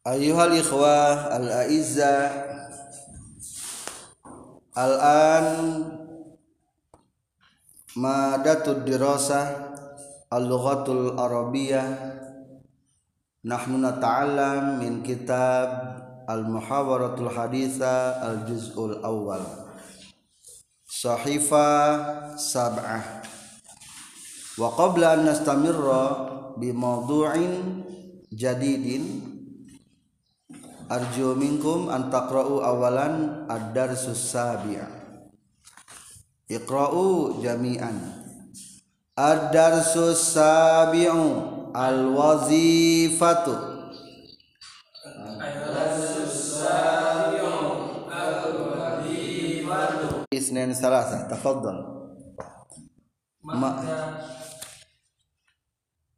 Ayuhal ikhwah al-a'izza Al-an Madatud dirasah Al-lughatul arabiyah Nahnu nata'allam min kitab Al-muhawaratul haditha Al-juz'ul awal Sahifa sab'ah. Wa qabla an nastamirra bi mawdu'in jadidin Arju minkum antakra'u awalan ad-dar susabi'a Iqra'u jami'an. Ad-dar susabi'u al-wazifatu. Isnin salasa, tafadhal. Mada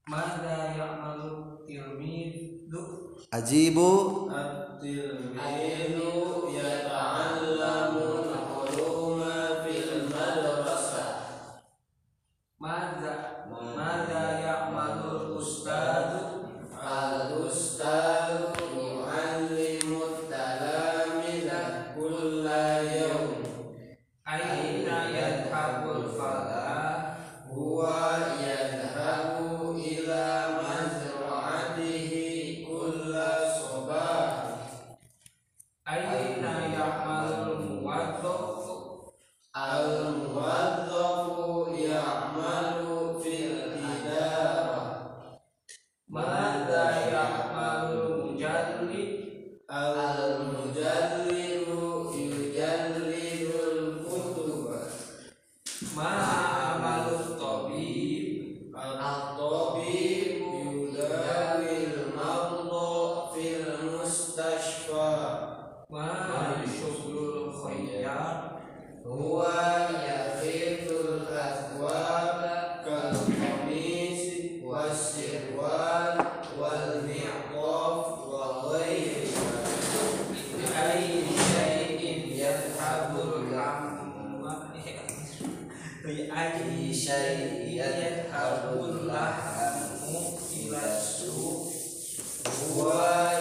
Mada ya'malu tirmidhu Ajibu I know. yadhabullah mu'ilasu wa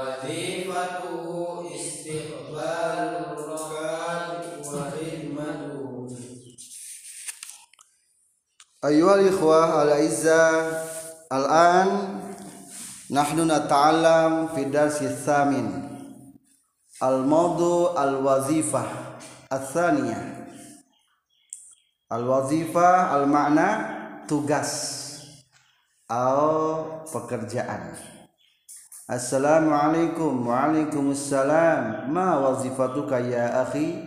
Wazifatuhu istiqbalur ikhwah al-izza Al-an Nahnu nata'alam fi darsi thamin. Al-mawdu al-wazifah Al-thaniyah. Al-wazifah al-ma'na tugas atau pekerjaan. Assalamualaikum Waalaikumsalam. Ma wazifatuka ya akhi?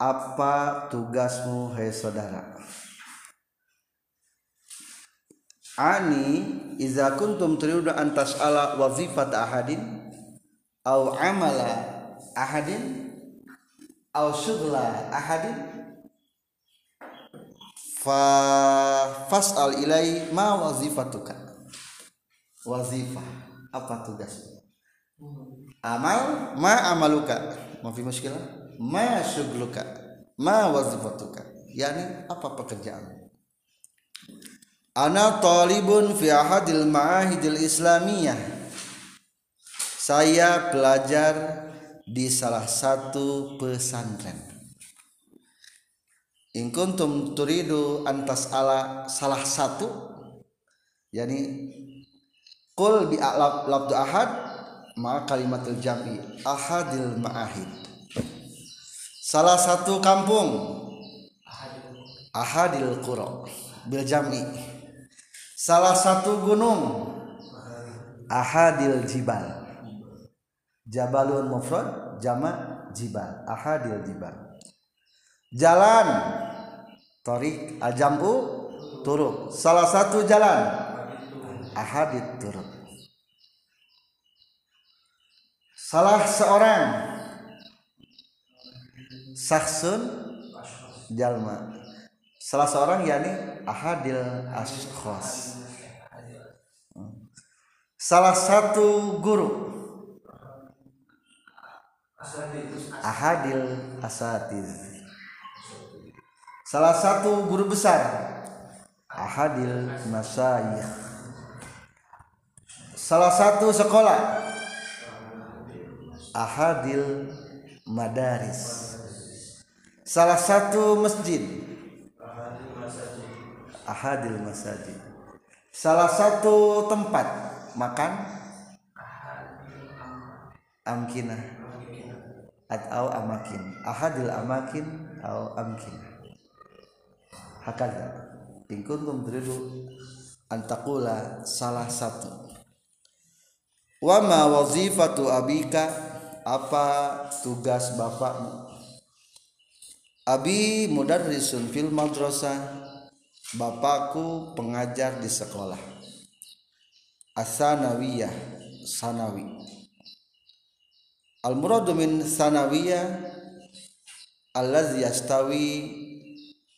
Apa tugasmu hai saudara? Ani iza kuntum turidu an tas'ala wazifat ahadin? Au amala ahadin? Au syughla ahadin? Fa fas'al ilai ma wazifatuka. Wazifah apa tugasmu amal ma amaluka. Ma fi muskilah ma syughluka ma wazifatuka. Yani apa pekerjaanmu Ana talibun fi ahadil ma'ahidil islamiyah. Saya belajar di salah satu pesantren. In kuntum turidu antas ala salah satu yani qul bi lafdu ahad ma kalimatul jam'i ahadil ma'ahid. Salah satu kampung. Ahadil qura bil jam'i. Salah satu gunung. Ahadil jibal. Jabalun mufrad jama jibal. Ahadil jibal. Jalan. Torik ajamu turuk. Salah satu jalan ahadit turuk salah seorang saksun jalma. Salah seorang yakni ahadil ashkhos. Salah satu guru. Ahadil asatiz. Salah satu guru besar. Ahadil masayikh salah satu sekolah. Ahadil madaris. Salah satu masjid. Ahadil masajid. Salah satu tempat makan. Amkinah atau amakin. Ahadil amakin atau amkinah hakada in kuntum antakula salah satu wa ma wazifatu abika? Apa tugas bapakmu? Abi mudarrisun fil madrasah bapakku pengajar di sekolah. Asanawiyah sanawi. Al muradu min sanawiyah allazi yastawi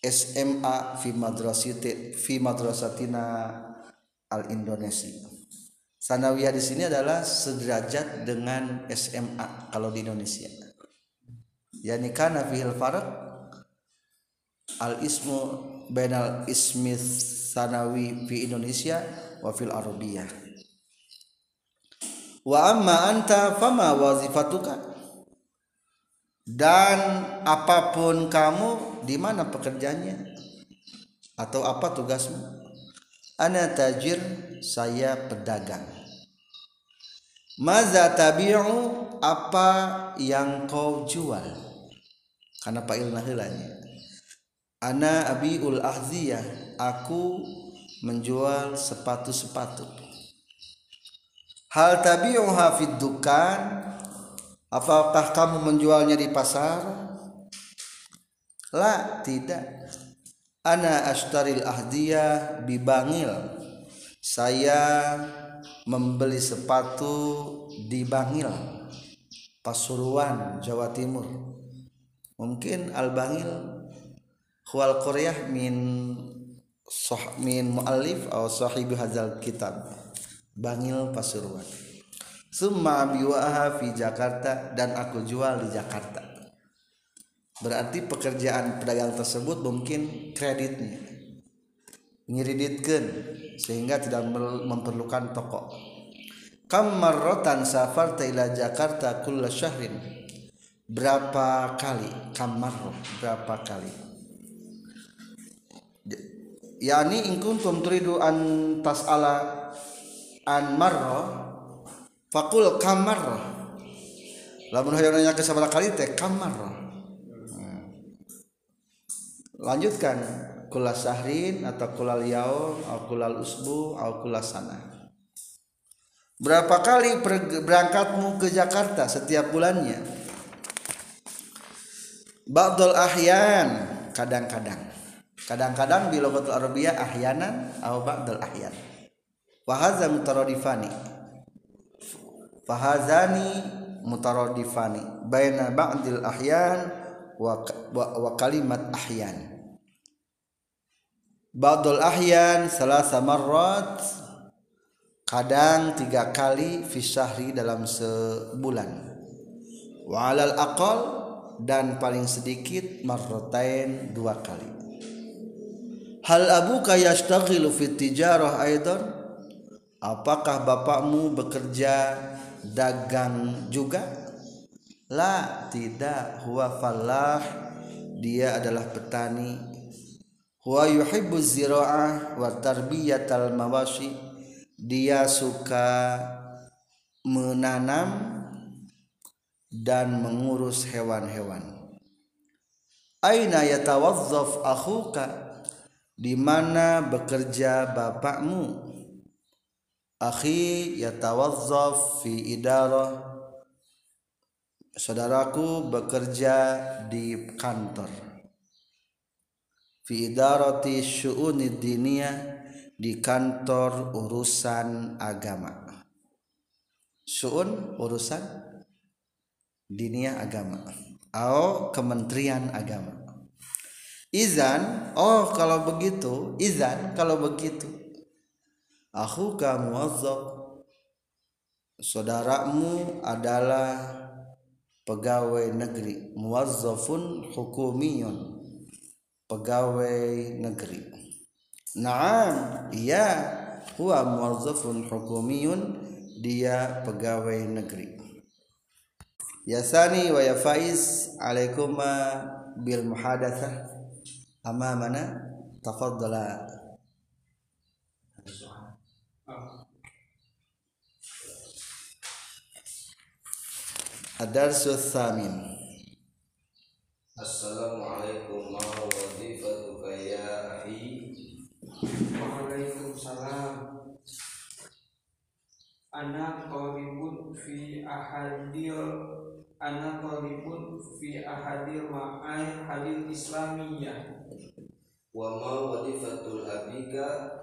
SMA fi madrasati fi madrasatina al Indonesia. Sanawiyah di sini adalah sederajat dengan SMA kalau di Indonesia. Yani kana fihil farq al ismu bainal ismi sanawi fi Indonesia wa fil Arabiyah. Wa amma anta fama wazifatuka? Dan apa pun kamu di mana pekerjaannya atau apa tugasmu ana tajir saya pedagang maza tabi'u apa yang kau jual karena pak ilna ana abiul ahziyah aku menjual sepatu-sepatu hal tabi'u hafid dukan apakah kamu menjualnya di pasar La tidak. Ana ashtaril ahdiyah bibangil. Saya membeli sepatu di Bangil, Pasuruan, Jawa Timur. Mungkin Al Bangil huwal Korea min soh min muallif atau sahibi hazal kitab. Bangil Pasuruan. Summa biwaha fi Jakarta dan aku jual di Jakarta berarti pekerjaan pedagang tersebut mungkin kreditnya ngiriditkan sehingga tidak memerlukan toko. Kamarrotan safar ila Jakarta kulla syahrin. Berapa kali? Kamarro berapa kali? Yakni in kuntum turidu an tas'ala an marro fakul kamarro lamun hayang nanya ke sabaraha kali teh kamarro lanjutkan kula sahrin atau kulal yaum atau kulal usbu atau kula sana. Berapa kali berangkatmu ke Jakarta setiap bulannya? Ba'dul ahyan kadang-kadang. Kadang-kadang di logatul arabiyah ahyanan atau ba'dul ahyan. Fahaza mutaradifani. Fahazani mutaradifani. Baina ba'dil ahyan wa, wa, wa kalimat ahyan Ba'dul ahyan salah marrat. Kadang tiga kali fi syahri dalam sebulan. Wa alal aqal dan paling sedikit marratain dua kali. Hal abuka yashtaghilu fi tijarah aidan? Apakah bapakmu bekerja dagang juga? La tidak. Huwa fallah. Dia adalah petani huwa yuhibbu zira'ah wa tarbiyatal mawashi. Dia suka menanam dan mengurus hewan-hewan. Aina yatawazzaf akhuka? Di mana bekerja bapakmu? Akhi yatawazzaf fi idarah saudaraku bekerja di kantor fi idarati syu'unid diniyah di kantor urusan agama. Syu'un urusan diniyah agama. Atau kementerian agama. Izan oh kalau begitu izan kalau begitu. Aku kamu saudaramu adalah pegawai negeri. Muwazzafun hukumiyun pegawai negeri Naam iya huwa muwazzafun hukumiyun dia pegawai negeri Yasani wa ya Faiz alaikuma bil muhadatsah amamana tafaddala الدرس الثامن السلام عليكم ما وظيفتك ana qalibun fi ahadil ana qalibun fi ahadil ma'ai hadil islamiyah. Wa ma wadifatul abika.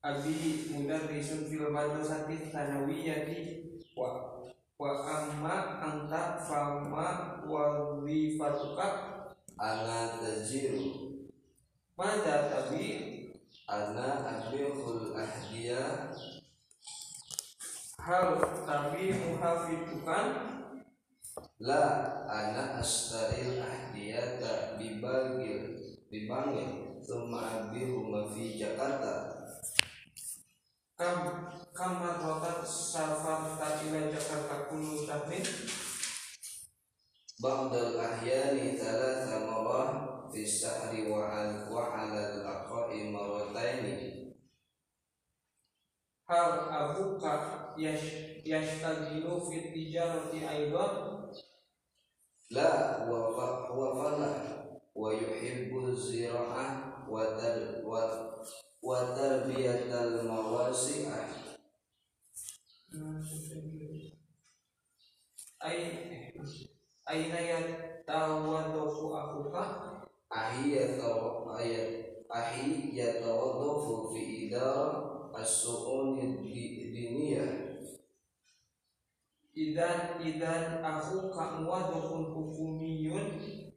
Abi mudarrisun fil madrasati tsanawiyati wa wa amma anta fama wadifatuka ana tajiru mada tabi? Ana akhirul ahdiya harus tapi muhafidkan la ana astaril ahdiyata dibagil dibangil thumma abihuma fi Jakarta. Kam kamar rotat safar ila Jakarta kullu tahmin Ba'dal ahyani thalatha marah fi sahri wa al wa ala al aqa'i marataini هل أبوك يشتغل في التجارة أيضا؟ لا هو فلاح ويحب الزراعة وتربية المواسع أين يتوظف أخوك؟ أحي يتوظف في إدارة as-su'uni diniyah. Idan idan aku muwadhafun hukumiyun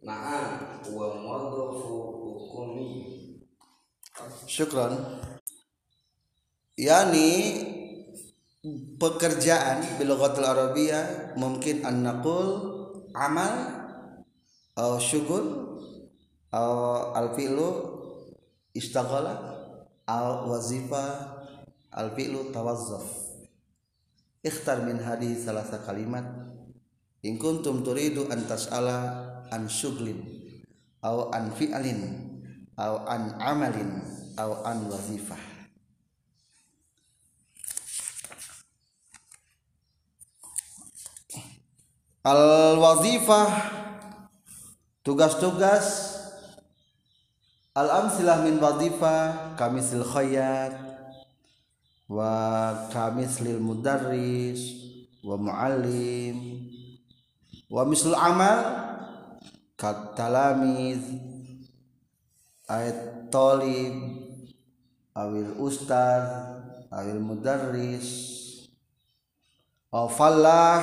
na'am wa muwadhafu hukumi syukran yani pekerjaan bilughatil arabia mungkin an-naqul amal atau syughul atau al-fi'lu istaghala al-wazifa al fi'lu tawazzaf. Ikhtar min hadi salasa kalimat. In kuntum turidu an tas'ala an syughlin aw an fi'lin aw an amalin aw an wazifah. Al wazifah tugas-tugas. Al amsilah min wazifah kamisil khayyat wa kamil mudarris wa muallim wa mislul amal katalamiz ayat talib awil ustaz awil mudarris aw fallah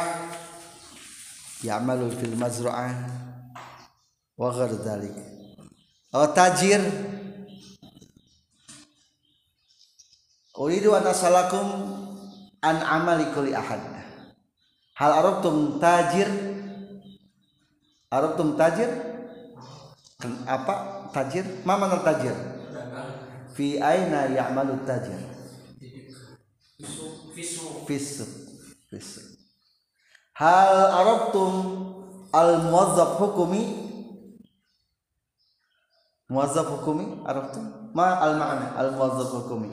ya'malu fil mazra'ah wa ghair dhalik. Aw tajir uridu an asalakum an amali kulli ahad. Hal arabtum tajir? Arabtum tajir? Apa? Tajir? Ma mana tajir? Fi aina ya'malu tajir? Fisu fisu hal arabtum al muwazzaf hukumi? Muwazzaf hukumi araftum ma al ma'na al muwazzaf hukumi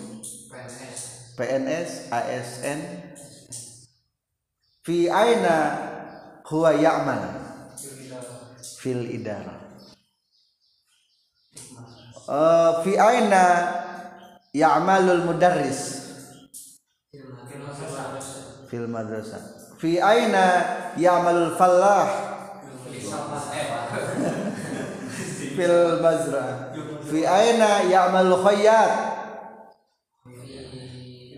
PNS ASN fi aina huwa ya'mal? Fil idara. Eh, fi aina ya'malul mudarris? Fil madrasah. Fi aina ya'malul fallah? Fil mazra'ah fi aina ya'malul khayyat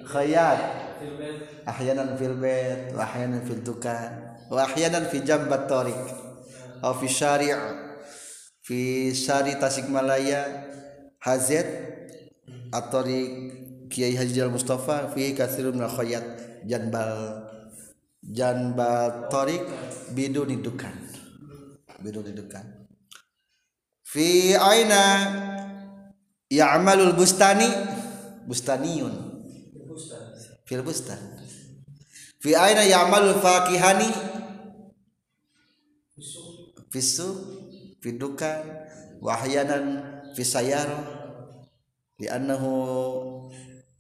khayyat ahyanan fil bait wa ahyanan fil dukan wa ahyanan fi jambat tariq. Aw fi syari' fi syari Tasikmalaya Hazet at-tariq Kiai Haji Al Mustafa fi katsirun min khayyat janbal janbal tariq biduni dukan. Biduni dukan. Fi aina ya'malul bustani bustaniyun fil bustan fi aina ya'malul fakihani? Fisu fi dukan wa ahyanan fi sayarah li'annahu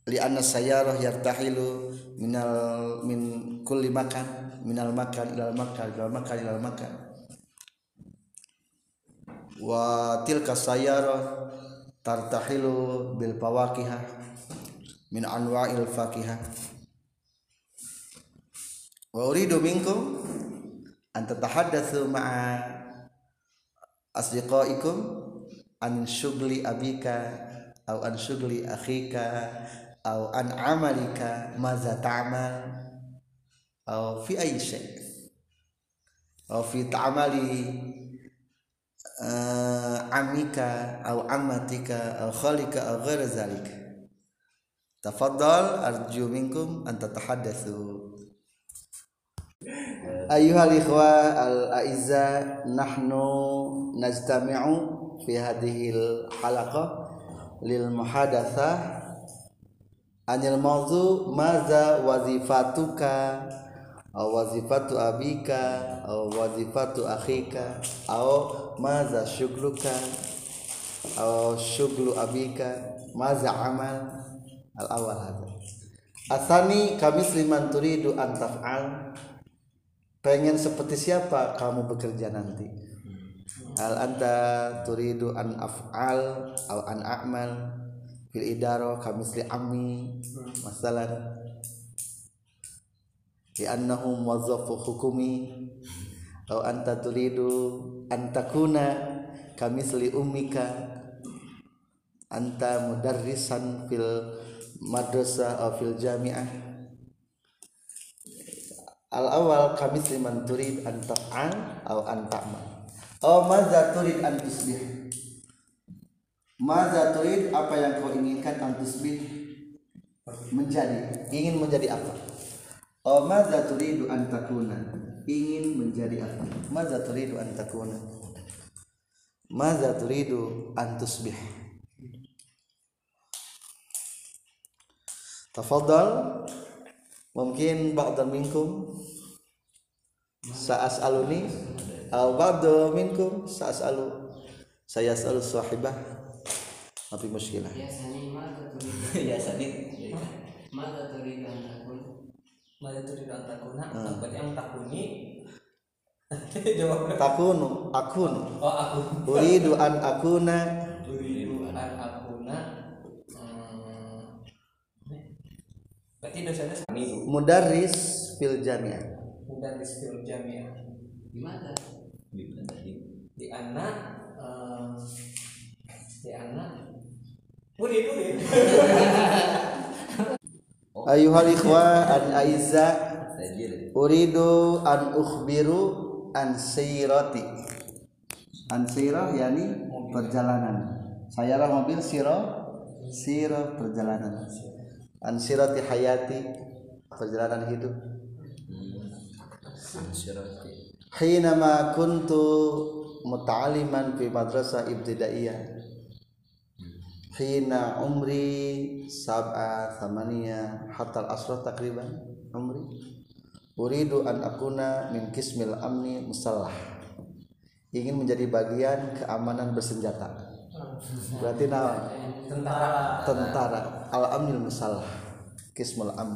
li'anna sayarah yartahilu minal min kulli makan minal makan ilal makan ilal makan ilal makan. Wa tilka sayarah tartahilu bil fawakihah min anwa'il fakihah wa uridu minkum an tatahaddatsu ma'a asdiqaikum an syugli abika au an syugli akhika au an amalika maza ta'mal au fi ayyi syai au fi ta'amali uh, amika au amatika au khalika au ghaira zalika تفضل أرجو منكم أن تتحدثوا. أيها الإخوة الأعزاء نحن نجتمع في هذه الحلقة للمحادثة عن الموضوع ماذا وظيفتك أو وظيفة أبيك أو وظيفة أخيك أو ماذا شغلك أو شغل أبيك؟ ماذا عمل؟ Al awal hadha asani kami sliman turidu an taf'al. Pengen seperti siapa kamu bekerja nanti? Hal anta turidu an af'al atau an a'mal fil idaro kamisli ammi masalan. Li annahu muwazzafu hukumi. Atau anta turidu an takuna kamisli ummika. Anta mudarrisan fil madrasah atau fil jami'ah. Al awal kami liman turid an atau an ta'mal. Oh maza turid an tusbih. Maza turid apa yang kau inginkan an tusbih? Menjadi. Ingin menjadi apa? Oh maza turidu an takuna. Ingin menjadi apa? Maza turidu an takuna. Maza turidu tafadhal mungkin ba'da minkum sa'as'aluni aw ba'da minkum sa'as'alu saya selalu sahibah tapi muskilah Biasanya mata tulis ya sani. Mata tulis dan takun. Mada turidu an takuna Hmm. tempat yang takuni. Jawab takunu akun. Oh aku uridu an akuna turidu an akuna hmm. Berarti dosennya seminggu mudarris fil jami'ah dan di skill jamiah Gimana? di anak eh, di anak Budi, budi. ayuhal ikhwa an aiza uridu an ukhbiru an sirati. An sirah yani perjalanan. Sayarah mobil sirah sirah perjalanan an sirati hayati perjalanan hidup. Hinama kuntu muta'aliman fi madrasah ibtidaiyah. Hina umri sab'a thamaniya hatta al-asrah takriban umri. Uridu an akuna min kismil amni musallah. Ingin menjadi bagian keamanan bersenjata berarti naon tentara. tentara. Al amnil musallah kismul amn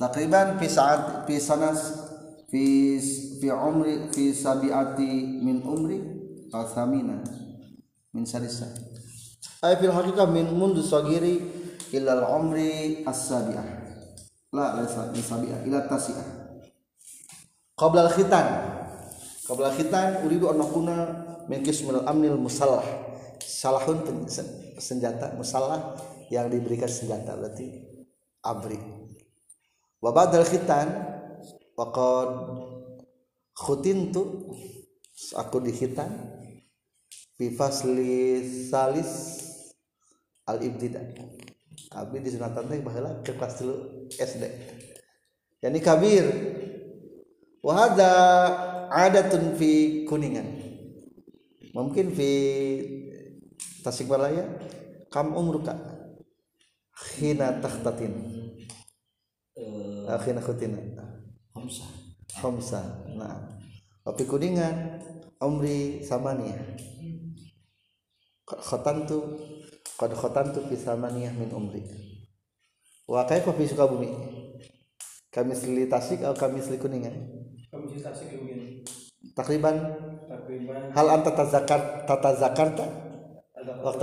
takriban fi saat fi sanas fi fi umri fi sabiati min umri atau thamina min sarisa. Ay fil haqiqah min mundu sagiri ila al umri as-sabi'ah. La la min sabi'ah. Ila tasi'ah. Qabla al khitan qabla al khitan uridu an nakuna min kismul amnil musallah. Salahun senjata musallah yang diberikan senjata berarti abri. Wa ba'dal khitan waqad khutintu aku dikhitan fi fasli salis al ibtida abdi di sunatan teh baheula ke kelas 3 SD yani kabir. Wa hadza adatun fi kuningan mungkin fi Tasikmalaya kam umruka? Khina takhtatin. Uh, khina khutina. Hamsa khamsa nah. Tapi kuningan umri samania khatantu qad khatantu fi samaniyah min umri. Wa kaifa fi sukabumi? Kami seli tasik atau kami seli kuningan Kami sih begini. takriban Takriban hal anta tazakar tata zakarta waktu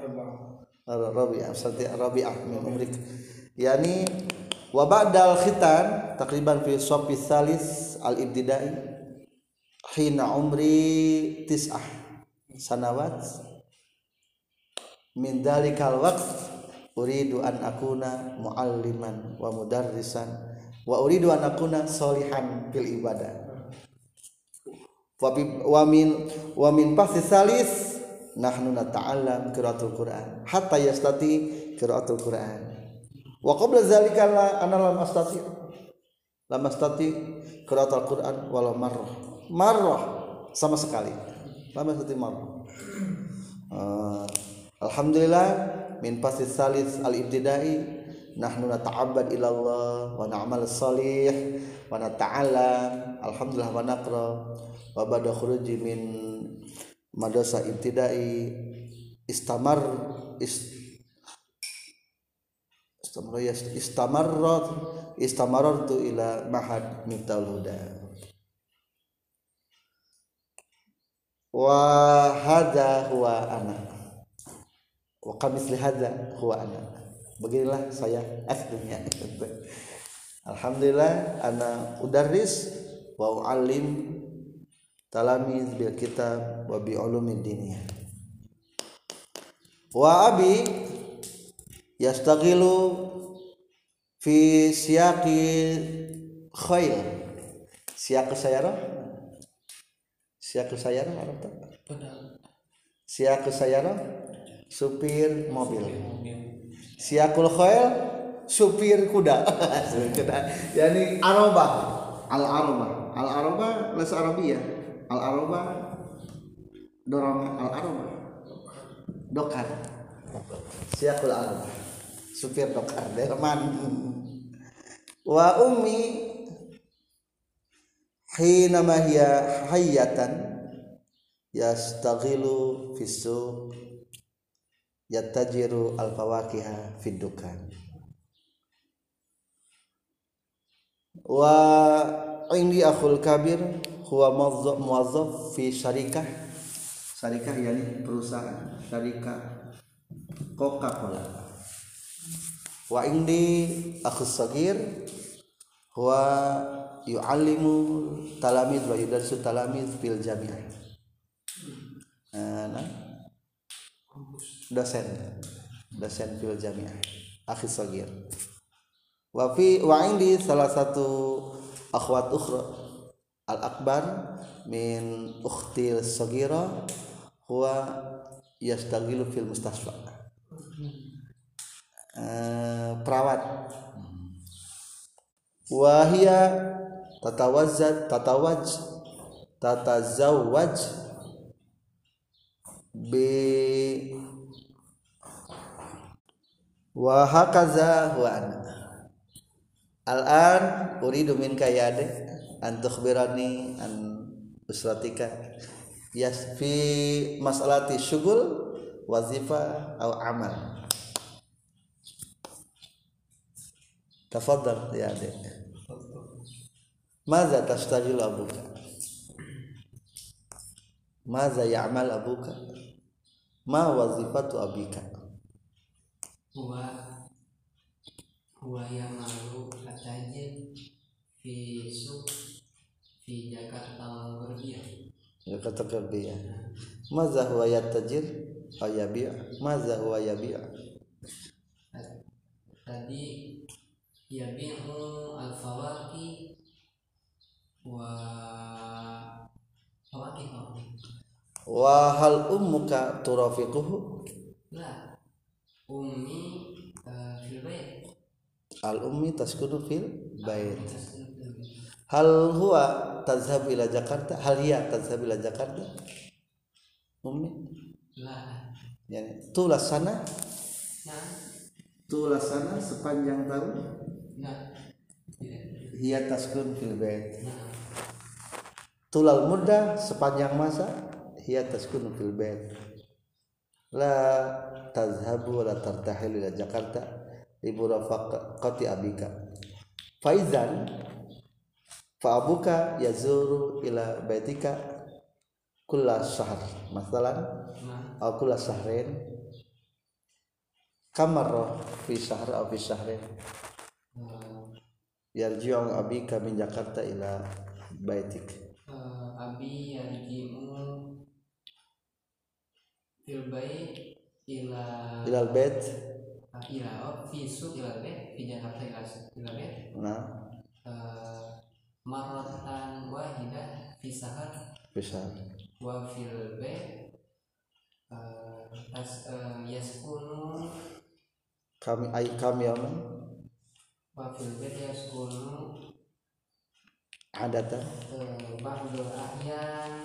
Arba. Rabi'ah seperti Rabi'ah min umrik yani wa ba'dal khitan takriban fi sofi salis al ibtidai hina umri tis'ah sanawat. Min dalikal waqt uridu an akuna mualliman wa mudarrisan wa uridu an akuna solihan fil ibadah. Wa min wa min pasti salis nahnu nata'allam qiraatul Qur'an hatta yastati qiraatul Qur'an. Wa qabla zalika la ana lam astati lam astati qiraatul Qur'an walau marrah. Marrah sama sekali. Lam astati marrah. Ah, alhamdulillah min pasti salis al ibtidai nahnu nata'abbad ila Allah wa na'mal salih wa nata'allam. Alhamdulillah wa naqra. Wa ba'da khuruji min madrasah ibtidai. Istamar is, istamar istamarrat istamarartu ila mahad miftahul huda. Wa hadza huwa ana. Wa kamisli hadza huwa ana beginilah saya aslinya alhamdulillah ana udarris wa uallim talamiz bil kitab wa bi ulumid diniyah wa abi yastaghilu fi siyaqi khayl siyaq sayarah siyaq sayarah Arab tak siyaq sayarah supir mobil siyaqul khayl supir kuda. Yani arabah al arabah al arabah las arabiyah al arabah dorong al arabah dokar. Siakul arabah supir dokar derman. Wa ummi hina ma hiya hayyatan yastaghilu fi suq yattajiru al fawakiha fi dukan wa indi akhul kabir huwa muwazzaf fi syarikah. Syarikah yani perusahaan syarikah Coca-Cola. Wa indi akhus sagir huwa yu'allimu talamiz wa yudarsu talamiz fil jami'ah. Nah, dosen. Dosen fil jami'ah. Akhus sagir. Wa fi wa indi salah satu akhwat ukhra al akbar min ukhtil sagira huwa yastagilu fil mustasfa Eh, perawat. Wahia tatawazat tatawaj tatazawwaj bi وهكذا هو أنا. الآن أريد منك يا دي أن تخبرني عن أسرتك. يس في مسألة شغل وظيفة أو عمل. تفضل يا دي. ماذا تشتغل أبوك؟ ماذا يعمل أبوك؟ ما وظيفة أبيك؟ huwa huwa kata aja fi suq fi Jakarta berbiaya Jakarta berbiaya. Jakarta al-Gharbiyah maza ya yatajir ayabi' maza yang yabi' tadi yabi'u al-fawaki wa Fawaki wa hal ummuka turafiquhu? La ummi uh, fil bait al ummi taskunu fil ah, bait hal huwa tazhab ila jakarta? Hal hiya tazhab ila jakarta? Ummi? La. Yani tu sana? Nah tu sana sepanjang tahun? Nah hiya taskun fil bait nah tulal muda sepanjang masa? Hiya taskunu fil bait la tazhabu la tartahil ila Jakarta li murafaqati abika. Faizan fa abuka yazuru ila baitika kulla shahr. masalan nah. aw kulla syahrin kamarrah fi shahr aw fi syahrin. Nah. Yarji'u abika min Jakarta ila baitik. Nah, abi yarji'u fil ila ilal bed. Ah, ilal oh, fi suq ilal bed fi jakarta ila ilal bed. Nah. Eh, Maratan wahidah fi sahar. Fi sahar. Wa fil bed. Eh, Tas eh, yaskunu. Kami ay kami yaman wa fil bed yaskunu. Adatan. Ba'dul ahyan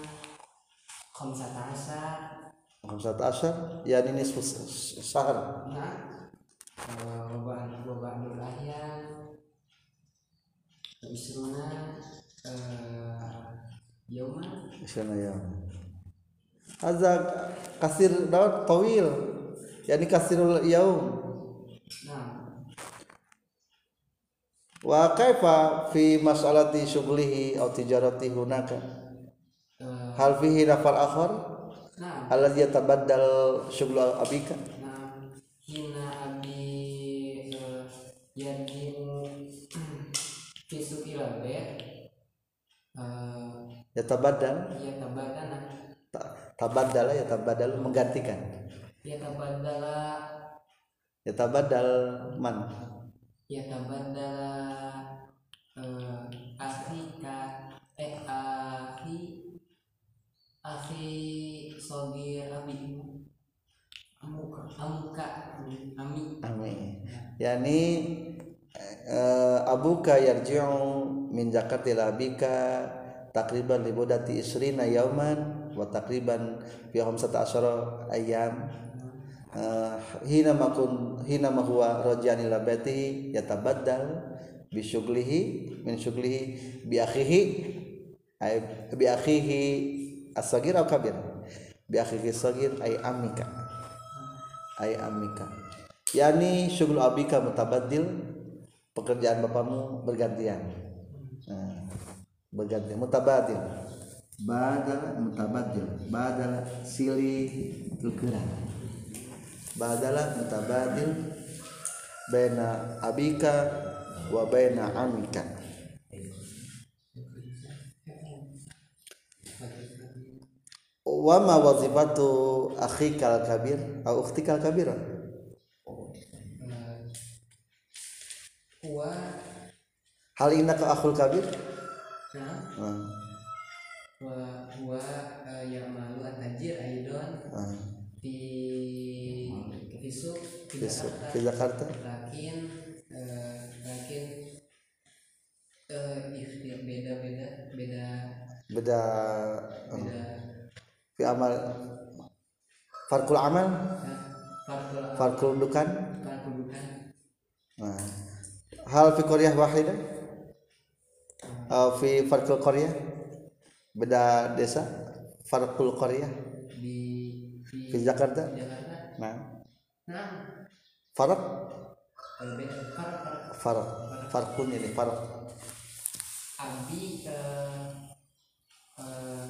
khamsata khamsat asyar yani nisfu sahar nah eh, wa ba'd- wa ba'dul ahyan isruna eh, yauman? Sana ya hadza kasir daud tawil. Yani kasirul yaum. Nah. Wa kaifa fi mas'alati syughlihi aw tijarati hunaka? Eh, hal fihi nafar akhar nah. Alladhi yatabaddal syughlu abika. Nah, hina abi eh, yarjimu fi suqil bait eh yatabaddal ya tabadana Ta- tabaddala yatabaddal menggantikan. Ya tabadala yatabaddal man. Ya tabadala Yani eh, abuka yarji'u min Jakarta ila abika takriban libudati isrina yauman wa takriban fi khamsata asyara ayyam. Eh, hina makun hina ma huwa rajan ila baitihi yatabaddal bi syughlihi min syughlihi bi akhihi ay bi akhihi as-sagir aw kabir. Bi akhihi as-sagir ay amika. Ay amika yani syughul abika mutabaddil pekerjaan bapakmu bergantian. Nah, bergantian mutabadil badal mutabaddil badal silih tukeran badala mutabadil baina abika wa baina amika. Wa ma wazifatu akhika al-kabir au ukhtika al-kabira wa hal innaka akhul kabir? Nah wa wa eh, ya'malu at-tajir aidon. Suq fi Besok Jakarta. ke Jakarta. Lakin eh, lakin eh ikhtiar beda beda beda. Beda eh, beda. Fi amal farkul amal? Farkul farkul dukan? Farkul bukan nah. Hal fi qaryah wahidah eh, uh, fi farqul qaryah beda desa? Farqul qaryah di fi Jakarta? Jakarta. Nah. Nah. Farq farq farq farqun ini farq abi eh eh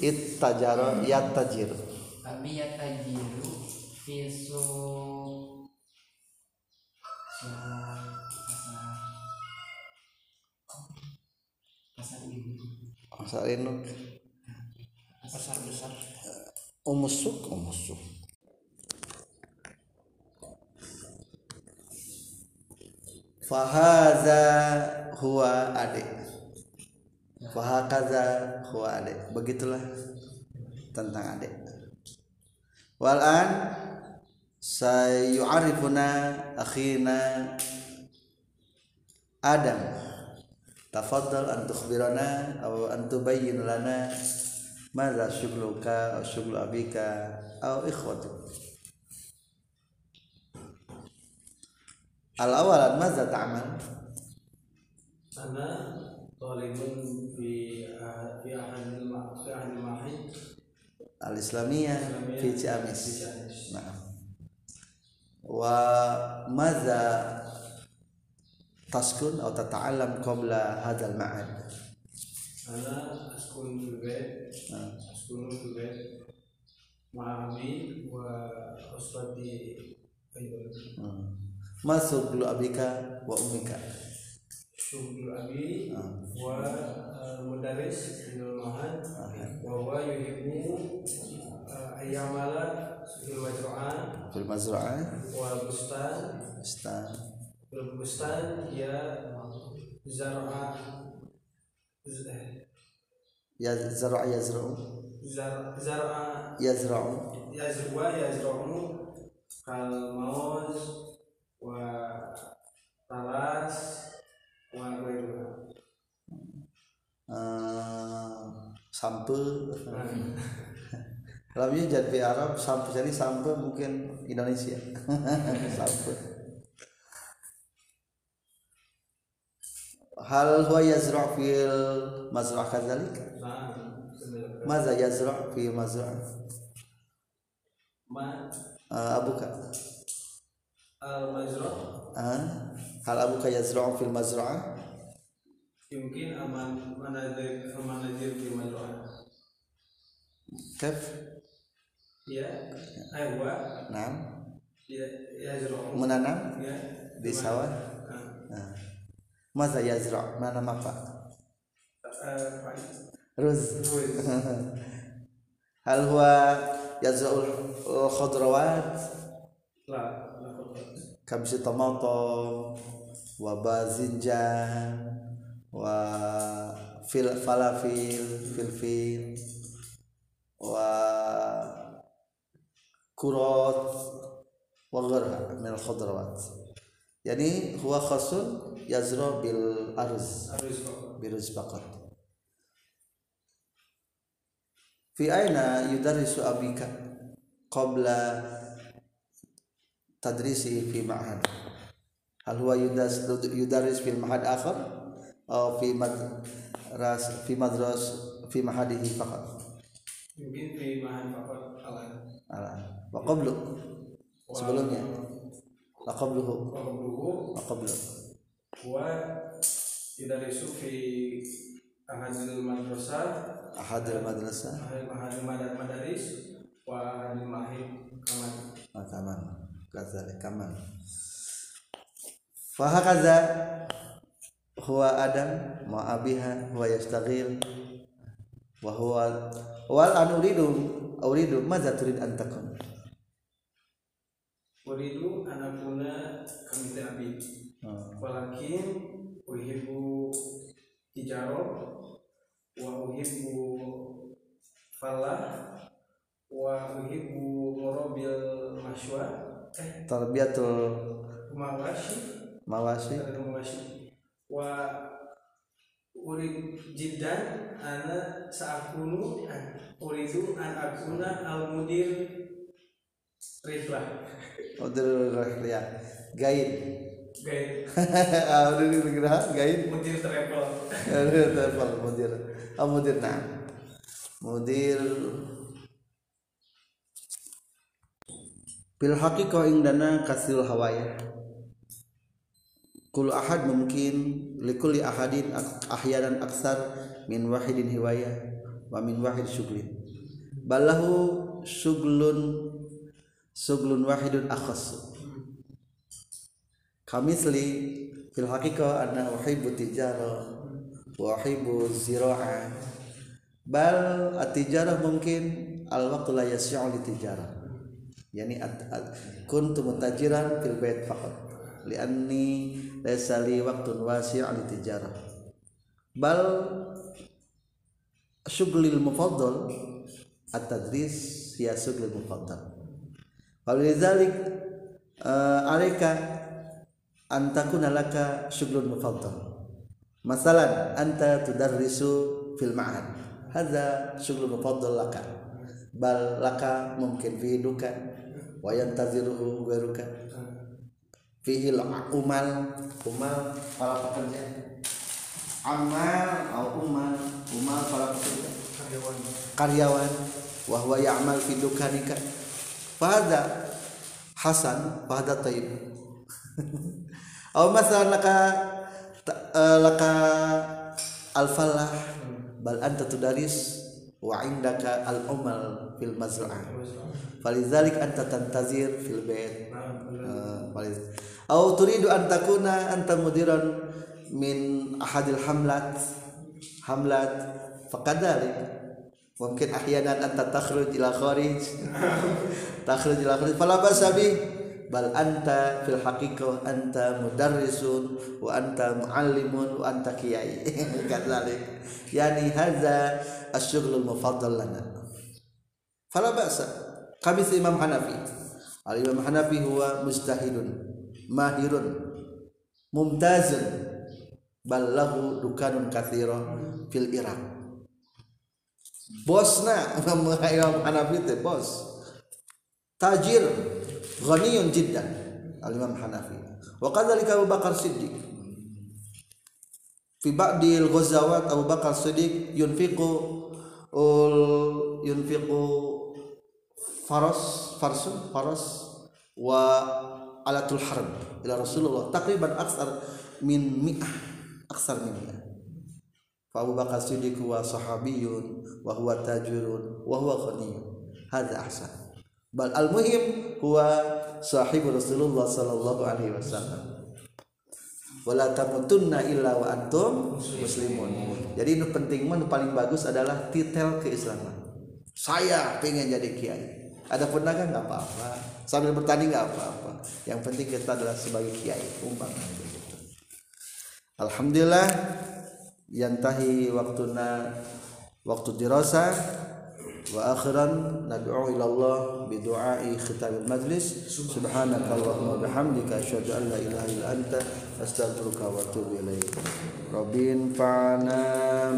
it tajaro yat tajir abi ya tajiru fisu pasar induk pasar besar umusuk umusuk fahaza huwa adik. Fahakaza huwa adik. Begitulah tentang adik. Walan sayu'arifuna akhina Adam tafadhal an tukhbirana aw an tubayyin lana madza syughluka aw syughlu abika aw ikhwatuk al awal madza ta'mal ana talibun fi fi ahadil fi mahid al islamiyah fi Ciamis. Nah. Wa madza taskun atau tata'alam qabla hadal ma'ad. Ana askun fil bait nah. askun fil bait ma'ami wa usbati hmm. ma suglu abika wa ummika. Suglu abi hmm. wa eh, mudaris fil mahad wa huwa yuhibbu eh, ayyamala fil mazru'ah. Fil mazru'ah. Wa bustan. Bustan. البستان هي زرع ز- ya zar'a yazra'u زرع زرع yazra'u يزرع يزرع كالموز وطلاس وغيرها uh, sampel kalau ini jadi Arab sampel jadi sampel mungkin Indonesia sampel هل هو يزرع في المزرعة كذلك؟ ماذا يزرع في المزرعة؟ ما آه، أبوك آه، المزرعة آه. هل أبوك يزرع في المزرعة؟ يمكن أمان منازل منازل في المزرعة كيف؟ يا أيوة نعم يزرع منanam di sawah. Maza yazra' menanam apa ruz hal huwa yazra'ul khudrawat lah lah kabsi tomato wa bazinjan wa fil falafil filfil wa kurot wa yazra bil kok biruz faqat fi aina yudarrisu abika qabla tadrisi fi ma'had? Hal huwa yudas yudarris fil ma'had akhar? Aw fi madras fi madras fi ma'hadihi faqat? Mungkin di mahan fakot alam ala. Wa qablu? Sebelumnya? Wa qabluhu. Wa qablu gua tidak isu di ahadil madrasah ahadul madrasah. ahadil ahadil madaris wa ahadil mahid kaman makaman kadzalik kaman fahakaza huwa adam ma abiha huwa yastaghil wa huwa wal an uridu uridu madza turid an takun? Uridu anakuna kami abi walakin uhibbu tijaro wa uhibbu falah wa uhibbu murabil mashwa. Eh tarbiyatul mawashi mawasi. Mawashi wa urid jiddan ana saakunu uridu an akuna al mudir riflah udur ya gaib Gaya Ah, udah digerah gaib mudir travel. Aduh, telepon mudir ah mudir nah mudir bil haqiqah indana kasil hawaya. Kul ahad mungkin likulli ahadin ahyanan aksar min wahidin hiwaya wa min wahid syuglin balahu syuglun syuglun wahidun akhas kamisli fil haqiqah anna uhibbu tijara wa uhibbu zira'a. Bal at-tijarah mungkin al waqtu la yas'u li tijarah yani at, at, kuntu mutajiran fil bait faqat. Lianni laysa li waqtun wasi' li tijarah bal syughlil mufaddal at-tadris hiya syughlil mufaddal. Walidzalik uh, alaika an takuna laka syughlun mufaddal. Masalan anta tudarrisu fil ma'had. Hadza syughlun mufaddal laka. Bal laka mungkin fi duka wa yantaziruhu ghairuka. Fihi umal umal para pekerja. Amal atau umal umal para pekerja Karyawan. karyawan wa huwa ya'mal fi dukanika fahada hasan fahada tayyib aw masalan laka eh, laka al falah bal anta tudaris wa indaka al umal fil mazra'ah. Falizalik anta tantazir fil bait. Eh, aw turidu an takuna anta mudiran min ahadil hamlat hamlat fakadalik. Mungkin ahyanan anta takhruj ila kharij. Takhruj ila kharij. Fala basa bi bal anta fil haqiqah anta mudarrisun wa anta muallimun wa anta qiyai kadzalik yani hadza asy-syughlul mufaddal lana. Fala ba'sa. Kami Imam Hanafi. Al Imam Hanafi huwa mujtahidun mahirun mumtazun bal lahu dukanun katsira fil Iraq. Bosna Imam Hanafi teh bos. Tajir ghaniyun jiddan. Al Imam Hanafi. Wa kadzalika Abu Bakar Siddiq. Fi ba'dil ghazawat Abu Bakar Siddiq yunfiqu ul yunfiqu faras farsun faras wa alatul harb ila Rasulullah takriban aksar min mi'ah aksar min mi'ah. Fa Abu Bakar Siddiq huwa sahabiyun wa huwa tajirun wa huwa ghaniyun. Hadza ahsan bal al muhim huwa sahibu Rasulullah sallallahu alaihi wasallam. Wala tamutunna illa wa antum muslimun. Jadi nu penting mah nu paling bagus adalah titel keislaman. Saya pengen jadi kiai. Ada pedagang nggak apa-apa. Sambil bertani nggak apa-apa. Yang penting kita adalah sebagai kiai begitu alhamdulillah yantahi waktuna waktu dirasa واخرا ندعو إلى الله بدعاء ختام المجلس سبحانك اللهم وبحمدك اشهد ان لا اله الا انت استغفرك واتوب اليك ربي انفعنا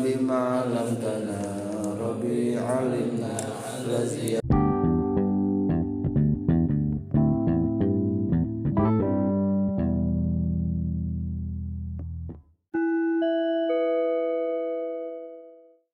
بما علمتنا ربي علمنا